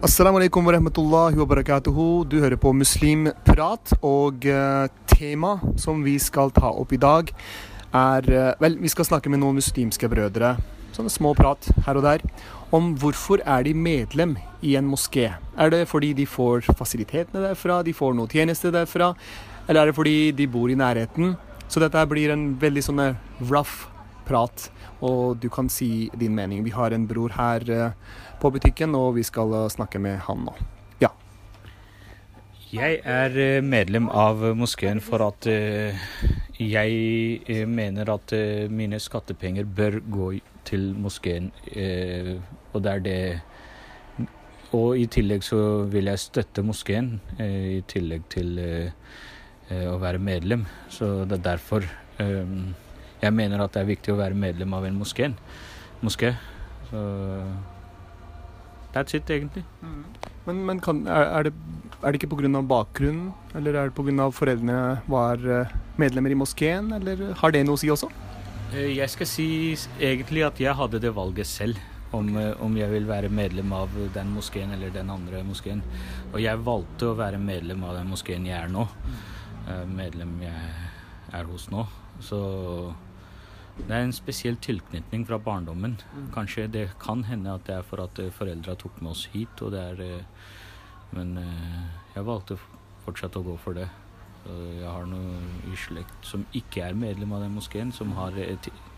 Assalamu alaikum wa rahmatullahi wa barakatuhu. Du hører på Muslimprat, og uh, tema som vi skal ta opp i dag, er uh, Vel, vi skal snakke med noen muslimske brødre, sånne små prat her og der, om hvorfor er de medlem i en moské. Er det fordi de får fasilitetene derfra, de får noe tjeneste derfra, eller er det fordi de bor i nærheten? Så dette blir en veldig sånn rough prat, og du kan si din mening. Vi har en bror her. Uh, på butikken, og vi skal eh, snakke med han nå. Ja. Jeg er eh, medlem av moskeen for at eh, jeg mener at mine skattepenger bør gå til moskeen, og det er det og i tillegg så vil jeg støtte moskeen, i tillegg til å være medlem. Så det er derfor jeg mener at det er viktig å være medlem av en moské. moské. Så That's it, egentlig. Mm. Men, men kan, er, er, det, er, det, ikke pga. bakgrunnen, eller er det pga. foreldrene var eh, medlemmer i moskeen, eller har det noe å si også? Eh, jeg skal si egentlig at jeg hadde det valget selv. Om, eh, om jeg vil være medlem av den moskeen eller den andre moskeen. Og jeg valgte å være medlem av den moskeen jeg er nå. Medlem jeg er hos nå. Så det er en spesiell tilknytning fra barndommen. Mm. Kanskje det kan hende at det er for at eh, foreldra tok med oss hit. og det er, eh, Men eh, jeg valgte fortsatt å gå for det. Jeg har noe i slekt som ikke er medlem av den moskeen. Som har,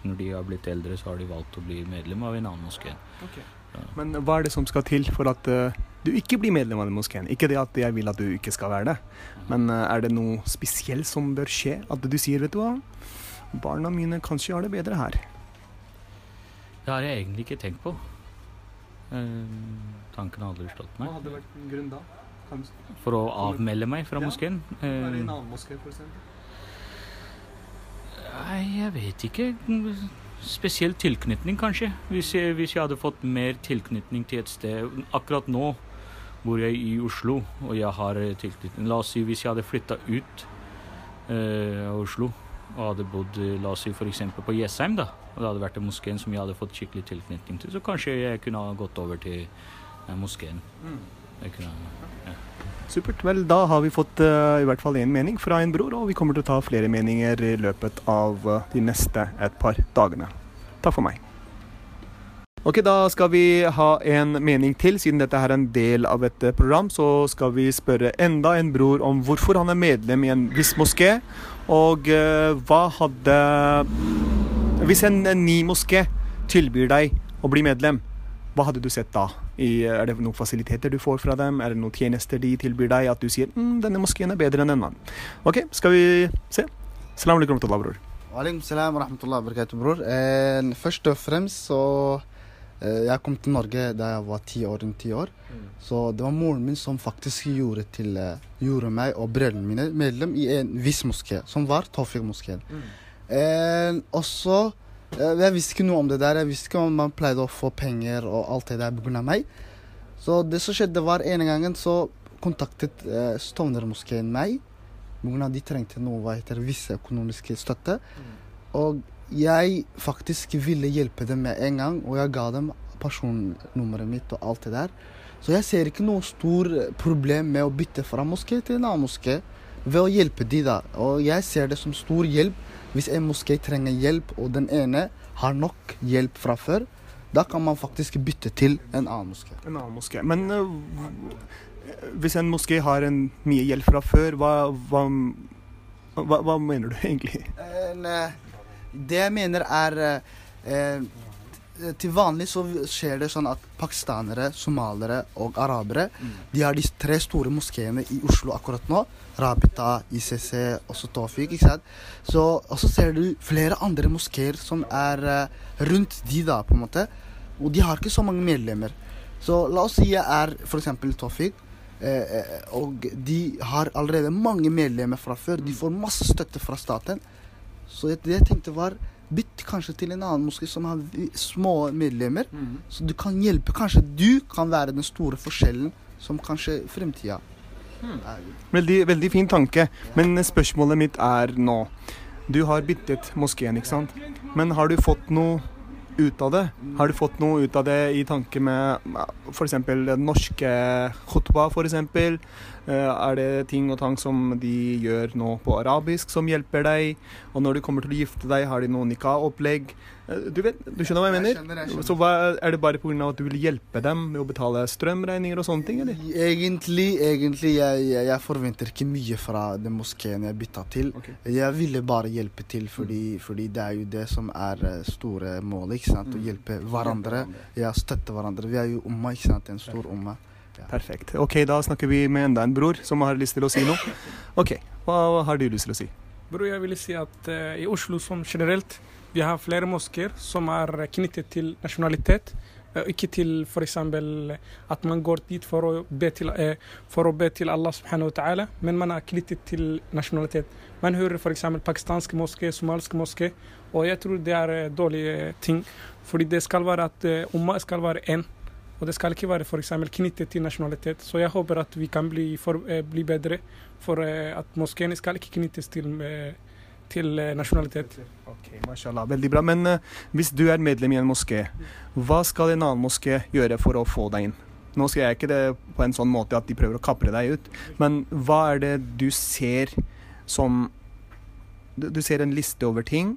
når de har blitt eldre, så har de valgt å bli medlem av en annen moské. Okay. Ja. Men hva er det som skal til for at uh, du ikke blir medlem av den moskeen? Ikke det at jeg vil at du ikke skal være det, men uh, er det noe spesielt som bør skje? At du sier, vet du hva barna mine kanskje har det bedre her. Det har jeg egentlig ikke tenkt på. Uh, tanken har aldri slått meg. Hva hadde vært grunn da? Kanskje? For å avmelde meg fra ja. moskeen? Være i en annen moské, f.eks.? Nei, jeg vet ikke. Spesiell tilknytning, kanskje. Hvis jeg, hvis jeg, hadde fått mer tilknytning til et sted Akkurat nå bor jeg i Oslo, og jeg har tilknytning La oss si hvis jeg hadde flytta ut uh, av Oslo og hadde bodd la oss si f.eks. på Jessheim, da, og det hadde vært en moskeen som jeg hadde fått skikkelig tilknytning til, så kanskje jeg kunne ha gått over til den moskeen. Mm. ja. Supert. Vel, da har vi fått uh, i hvert fall én mening fra en bror, og vi kommer til å ta flere meninger i løpet av uh, de neste et par dagene. Takk for meg. Ok, Da skal vi ha en mening til. Siden dette er en del av et eh, program, så skal vi spørre enda en bror om hvorfor han er medlem i en viss moské. Og uh, hva hadde Hvis en, en ny moské tilbyr deg å bli medlem, hva hadde du sett da? I, er det noen fasiliteter du får fra dem? Er det noen tjenester de tilbyr deg? At du sier mm, denne moskeen er bedre enn en annen. Ok, skal vi se? Salam alaikum, bror. Alaikum salam wa bror. Eh, først og fremst så jeg kom til Norge da jeg var ti år. rundt ti år. Mm. Så det var moren min som faktisk gjorde, til, eh, gjorde meg og brødrene mine medlem i en viss moské, som var Tawfiq-moskeen. Mm. Eh, og så eh, Jeg visste ikke noe om det der. Jeg visste ikke om man pleide å få penger og alt det der pga. meg. Så det som skjedde, var ene gangen så kontaktet eh, Stovner-moskeen meg. Pga. de trengte noe hva heter visse økonomiske støtte. Mm. Og jeg faktisk ville hjelpe dem med en gang, og jeg ga dem personnummeret mitt og alt det der. Så jeg ser ikke noe stor problem med å bytte fra moské til en annen moské ved å hjelpe de da. Og jeg ser det som stor hjelp hvis en moské trenger hjelp, og den ene har nok hjelp fra før. Da kan man faktisk bytte til en annen moské. En annen moské. Men uh, hvis en moské har en mye hjelp fra før, hva, hva, hva, hva mener du egentlig? En, uh, det jeg mener er eh, Til vanlig så skjer det sånn at pakistanere, somaliere og arabere mm. de har de tre store moskeene i Oslo akkurat nå. Rabita, ICC, også Tofik. ikke sant? Så, og så ser du flere andre moskeer som er eh, rundt de, da, på en måte. Og de har ikke så mange medlemmer. Så la oss si jeg er f.eks. Tofik. Eh, eh, og de har allerede mange medlemmer fra før. De får masse støtte fra staten. Så det jeg tenkte var Bytt kanskje til en annen moské som har små medlemmer. Mm. Så du kan hjelpe. Kanskje du kan være den store forskjellen som kanskje fremtida mm. Veldig, veldig fin tanke. Men spørsmålet mitt er nå Du har byttet moskeen, ikke sant? Men har du fått noe ut av det? Har du fått noe ut av det i tanke med f.eks. norske khutba, f.eks.? Er det ting og tang som de gjør nå på arabisk som hjelper deg? Og når du kommer til å gifte deg, har de noe nikah-opplegg? Du, vet, du skjønner hva jeg mener? Jeg skjønner, jeg skjønner. Så hva, Er det bare pga. at du vil hjelpe dem med å betale strømregninger og sånne ting, eller? Egentlig, egentlig jeg, jeg, forventer ikke mye fra den moskeen jeg bytta til. Okay. Jeg ville bare hjelpe til, fordi, fordi det er jo det som er eh, store målet. ikke sant? Å hjelpe hverandre. Ja, støtte hverandre. Vi er jo umma, ikke sant? En stor umma. Perfekt. Ok, da snakker vi med enda en bror som har lyst til å si noe. Ok, hva har du lyst til å si? Bror, jeg vil si at uh, i Oslo som generelt, vi har flere moskeer som er knyttet til nasjonalitet. Uh, ikke til f.eks. at man går dit for å be til, uh, for å be til Allah subhanahu wa ta'ala, men man er knyttet til nasjonalitet. Man hører f.eks. pakistanske moské, somaliske moské, og jeg tror det er dårlige ting. Fordi det skal være at umma skal være én. Og det skal ikke være for eksempel knyttet til nasjonalitet. Så jeg håper at vi kan bli, for, eh, bli bedre for eh, at moskeene skal ikke knyttes til, eh, til nasjonalitet. Ok, mashallah. Veldig bra. Men hvis du er medlem i en moské, hva skal en annen moské gjøre for å få deg inn? Nå skal jeg ikke det på en sånn måte at de prøver å kapre deg ut, men hva er det du ser som du ser en liste over ting.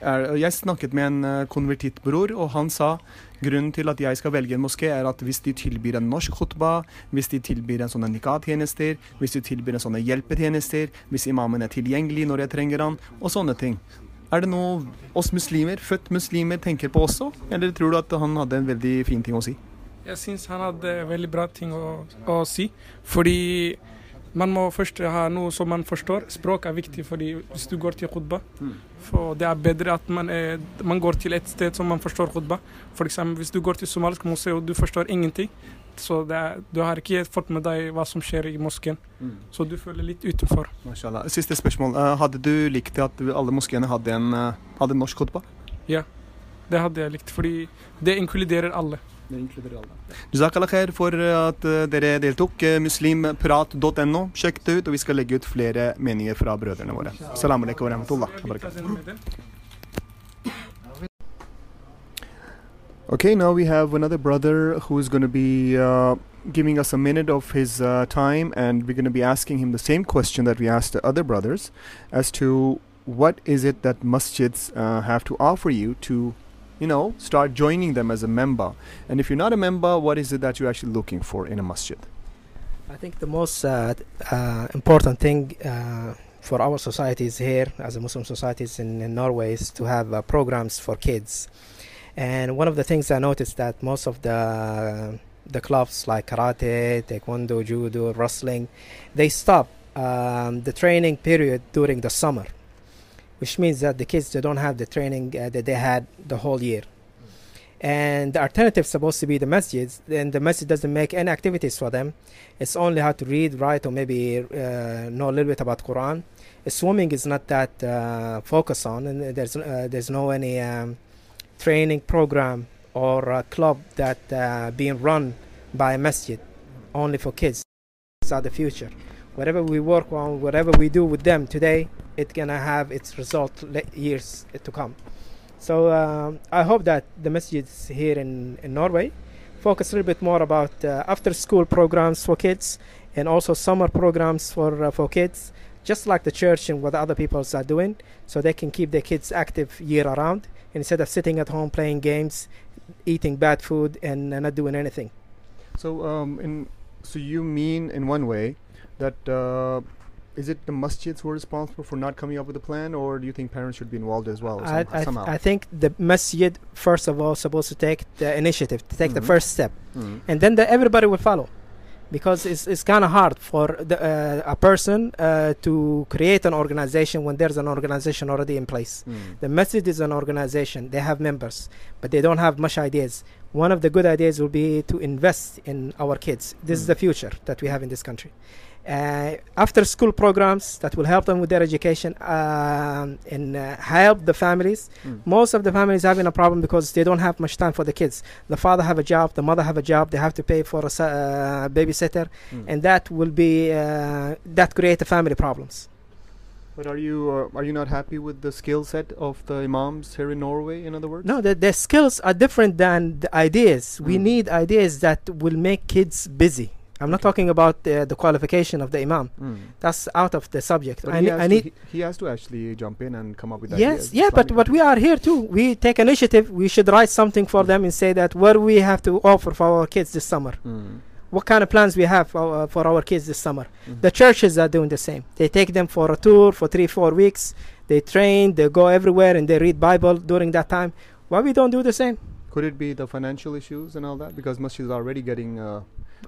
Jeg snakket med en eh, konvertittbror, og han sa grunnen til at jeg skal velge en moské, er at hvis de tilbyr en norsk khutba, hvis de tilbyr en sånne nikah-tjenester, hvis de tilbyr en sånne hjelpetjenester, hvis imamen er tilgjengelig når jeg trenger han, og sånne ting. Er det noe oss muslimer, født muslimer, tenker på også, eller tror du at han hadde en veldig fin ting å si? Jeg syns han hadde veldig bra ting å, å si. Fordi man må først ha noe som man forstår. Språk er viktig fordi hvis du går til khutba. For det er bedre at man, er, man går til et sted som man forstår khutba. For eksempel hvis du går til somalisk moské og du forstår ingenting, så det er, du har ikke fått med deg hva som skjer i moskeen. Så du føler litt utenfor. Mashallah. Siste spørsmål. Eh, hadde du likt at alle moskeene hadde en, eh, hadde en norsk khutba? Det hadde jeg likt, fordi det inkluderer alle. Jazakallah khair for at eh, dere deltok. Eh, Muslimprat.no. Sjekk det ut, og vi skal legge ut flere meninger fra brødrene våre. Salam alaikum wa rahmatullah. Okay, now we have another brother who's going to be uh, giving us a minute of his uh, time, and we're going to be asking him the same question that we asked the other brothers as to what is it that masjids uh, have to offer you to, you know, start joining them as a member. And if you're not a member, what is it that you're actually looking for in a masjid? I think the most uh, uh, important thing uh, for our societies here, as a Muslim societies in, in Norway, is to have uh, programs for kids. And one of the things I noticed that most of the the clubs like karate, taekwondo, judo, wrestling, they stop um, the training period during the summer, which means that the kids they don't have the training uh, that they had the whole year. And the alternative is supposed to be the masjids, and the masjid doesn't make any activities for them. It's only how to read, write, or maybe uh, know a little bit about Quran. Swimming is not that uh, focused on, and there's uh, there's no any um, training program or club that uh, being run by a masjid only for kids. Are the future. Whatever we work on, whatever we do with them today, it's gonna have its result years to come. So um, I hope that the masjids here in, in Norway focus a little bit more about uh, after school programs for kids and also summer programs for uh, for kids just like the church and what other people are doing so they can keep their kids active year around instead of sitting at home playing games eating bad food and uh, not doing anything So, um, in so you mean in one way that uh, is it the masjids who are responsible for not coming up with a plan, or do you think parents should be involved as well? I, I, somehow. I think the masjid first of all supposed to take the initiative to take Mhm. the first step Mm. and then the, everybody will follow because it's, it's kind of hard for the, uh, a person uh, to create an organization when there's an organization already in place Mm. the masjid is an organization they have members but they don't have much ideas one of the good ideas will be to invest in our kids this is Mm. the future that we have in this country uh, after school programs that will help them with their education um, and uh, help the families Mm. most of the families having a problem because they don't have much time for the kids the father have a job the mother have a job they have to pay for a uh, babysitter Mm. and that will be uh, that create the family problems But are you uh, are you not happy with the skill set of the imams here in Norway? In other words, No, the, the skills are different than the ideas. We Mm. need ideas that will make kids busy. I'm not talking about uh, the qualification of the imam. Mm. That's out of the subject. But I, he, ne- has I to, need. he, he has to actually jump in and come up with Yes, ideas. yeah, but but we are here too. We take initiative. We should write something for them and say that what we have to offer for our kids this summer. What kind of plans we have for, uh, for our kids this summer. Mhm. The churches are doing the same. They take them for a tour for three four weeks. They train. They go everywhere and they read Bible during that time. Why we don't do the same? Could it be the financial issues and all that? Because masjids are already getting uh,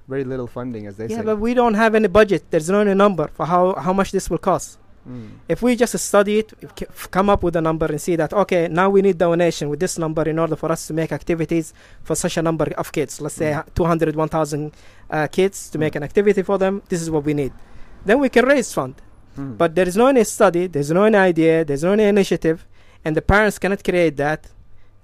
very little funding, as they yeah, say. but we don't have any budget. There's no any number for how how much this will cost. Mm. If we just study it, if c- f- come up with a number and see that okay, now we need donation with this number in order for us to make activities for such a number of kids. Let's say Mm. 200, 1,000 uh, kids to make Mm. an activity for them. This is what we need. Then we can raise fund. Mm. But there is no any study, there's no any idea, there's no any initiative, and the parents cannot create that.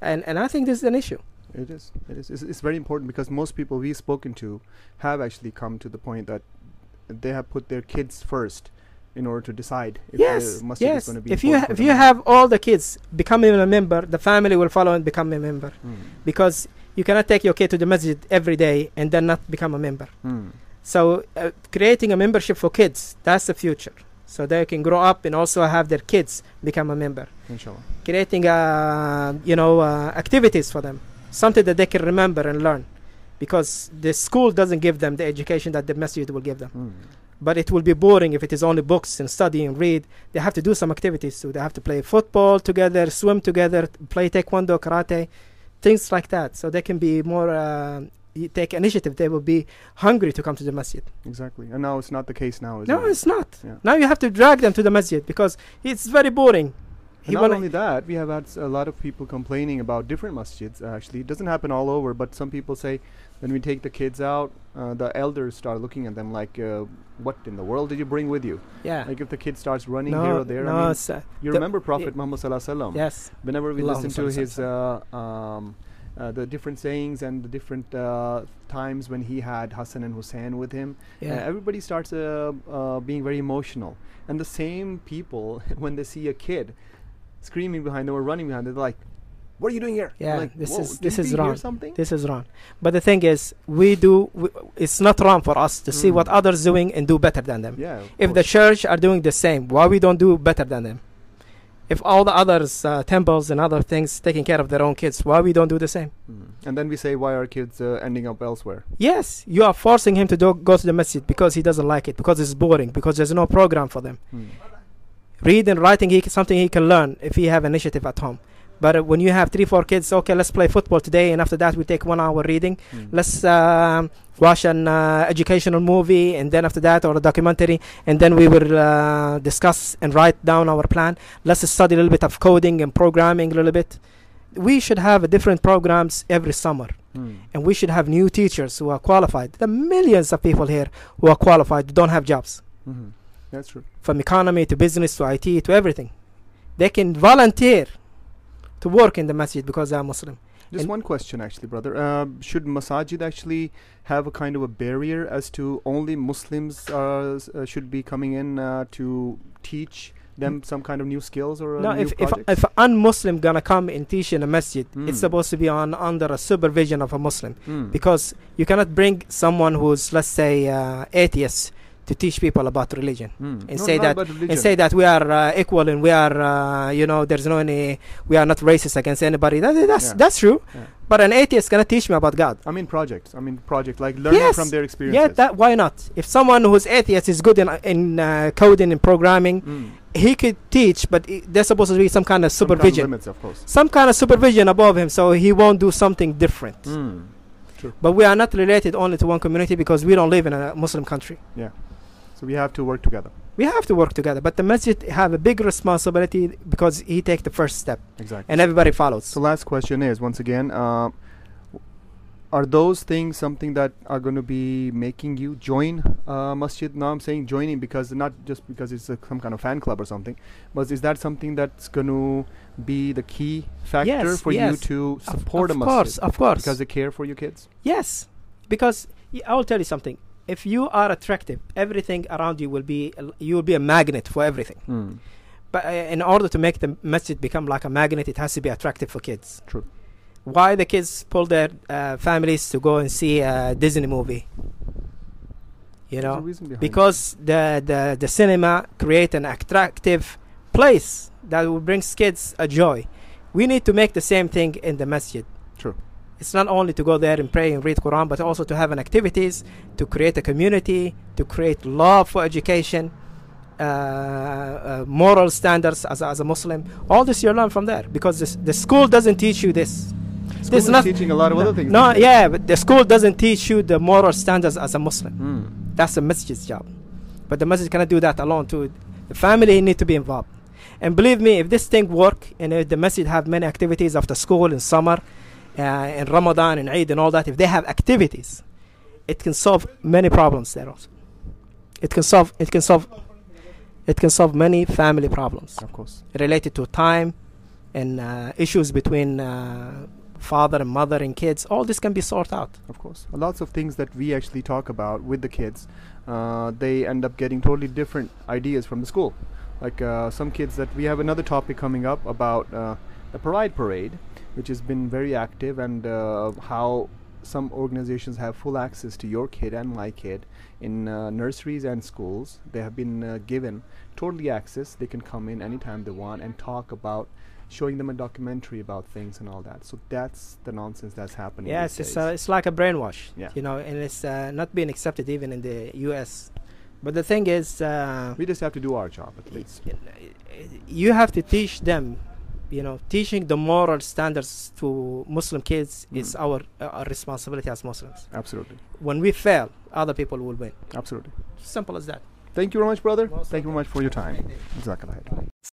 And and I think this is an issue. It is. It is. It's, it's very important because most people we've spoken to have actually come to the point that they have put their kids first in order to decide if yes, the masjid is yes. going to be If you ha- if you have all the kids becoming a member, the family will follow and become a member Mm. because you cannot take your kid to the masjid every day and then not become a member. Mm. So uh, creating a membership for kids, that's the future. So they can grow up and also have their kids become a member. Inshallah. Creating uh, you know uh, activities for them, something that they can remember and learn, because the school doesn't give them the education that the masjid will give them. Mm. But it will be boring if it is only books and study and read. They have to do some activities. So they have to play football together, swim together, play taekwondo, karate, things like that. So they can be more. Uh, take initiative. They will be hungry to come to the masjid. Exactly. And now it's not the case now. Is No, it? it's not. Yeah. Now you have to drag them to the masjid because it's very boring. And not only that, we have had a lot of people complaining about different masjids. Actually, it doesn't happen all over, but some people say when we take the kids out, uh, the elders start looking at them like, uh, "What in the world did you bring with you?" yeah. Like if the kid starts running no, here or there. no, I mean, it's, uh, you remember Prophet Muhammad Sallallahu Alaihi Wasallam? yes. Whenever we listen to his uh, um, uh, the different sayings and the different uh, times when he had Hassan and Hussein with him, uh, Yeah. everybody starts uh, uh, being very emotional. And the same people, when they see a kid screaming behind them or running behind them, they're like, "What are you doing here?" Yeah, like, this is- this is wrong. Something. This is wrong. But the thing is, we do. We, it's not wrong for us to see Mm. what others doing and do better than them. yeah. if the church are doing the same, why we don't do better than them? If all the others uh, temples and other things taking care of their own kids, why we don't do the same? Mm. And then we say, "Why are kids uh, ending up elsewhere?" Yes, you are forcing him to do, go to the masjid because he doesn't like it, because it's boring, because there's no program for them. Mm. Read and writing, he, something he can learn if he have initiative at home. But uh, when you have three, four kids, okay, let's play football today, and after that we take one hour reading. Mm. Let's um, watch an uh, educational movie, and then after that, or a documentary, and then we will uh, discuss and write down our plan. Let's study a little bit of coding and programming a little bit. We should have a different programs every summer, Mm. and we should have new teachers who are qualified. There are millions of people here who are qualified who don't have jobs, Mhm. That's true. from economy to business to IT to everything. They can volunteer to work in the masjid because they are Muslim. Just And- one question, actually, brother. Uh, should masajid actually have a kind of a barrier as to only Muslims uh, uh, should be coming in uh, to teach them some kind of new skills or No, if if project? if an un-Muslim gonna come and teach in a masjid, Mm. it's supposed to be on under a supervision of a Muslim Mm. because you cannot bring someone who's let's say uh, atheist to teach people about religion Mm. and No, say that- religion. and say that we are uh, equal and we are uh, you know there's no any we are not racist against anybody. That, that's Yeah. that's true. Yeah. But an atheist gonna teach me about God. I mean projects. I mean project like learning Yes. from their experiences. Yeah, that why not? If someone who's atheist is good in in uh, coding and programming, Mm. he could teach, but i there's supposed to be some kind of Some kind of supervision. limits, of course. some kind of supervision above him so he won't do something different. Mm. But we are not related only to one community because we don't live in a Muslim country. So we have to work together. We have to work together, but the masjid have a big responsibility because he take the first step Exactly. and everybody follows. So last question is once again, uh, are those things something that are going to be making you join uh, masjid? Now I'm saying joining because not just because it's a, some kind of fan club or something, but is that something that's going to be the key factor Yes, for you yes. to Of- support of a masjid? course, of course. Because they care for your kids. yes, because I will tell you something. If you are attractive, everything around you will be you will be a magnet for everything. But uh, in order to make the masjid become like a magnet, it has to be attractive for kids. True. Why the kids pull their uh, families to go and see a Disney movie? You know, because the, the the cinema create an attractive place that will bring kids a joy. We need to make the same thing in the masjid. True. It's not only to go there and pray and read Quran, but also to have an activities to create a community, to create love for education, uh, uh, moral standards as, a- as a Muslim. All this you learn from there because this, the school doesn't teach you this. School There's not- teaching a lot of no, other things. No, yeah, but the school doesn't teach you the moral standards as a Muslim. Mm. That's the masjid's job. But the masjid cannot do that alone too. The family need to be involved. And believe me, if this thing work and if the masjid have many activities after school in summer, uh, in Ramadan and Eid and all that, if they have activities, it can solve many problems there also. It can solve it can solve it can solve many family problems Of course. related to time and uh, issues between uh, father and mother and kids. All this can be sorted out. Of course. Lots of things that we actually talk about with the kids, uh, they end up getting totally different ideas from the school. Like uh, some kids that we have another topic coming up about uh, the Pride Parade, which has been very active, and uh, how some organizations have full access to your kid and my kid in uh, nurseries and schools. They have been uh, given totally access. They can come in anytime they want and talk about showing them a documentary about things and all that. So that's the nonsense that's happening. Yes, it's uh, it's like a brainwash. Yeah. You know, and it's uh, not being accepted even in the U.S. But the thing is, uh, We just have to do our job at least. you have to teach them. You know, teaching the moral standards to Muslim kids is Mm. our uh, our responsibility as Muslims. Absolutely. When we fail, other people will win. Absolutely. Simple as that. Thank you very much, brother. Most Thank you very much for your time. Jazakallah.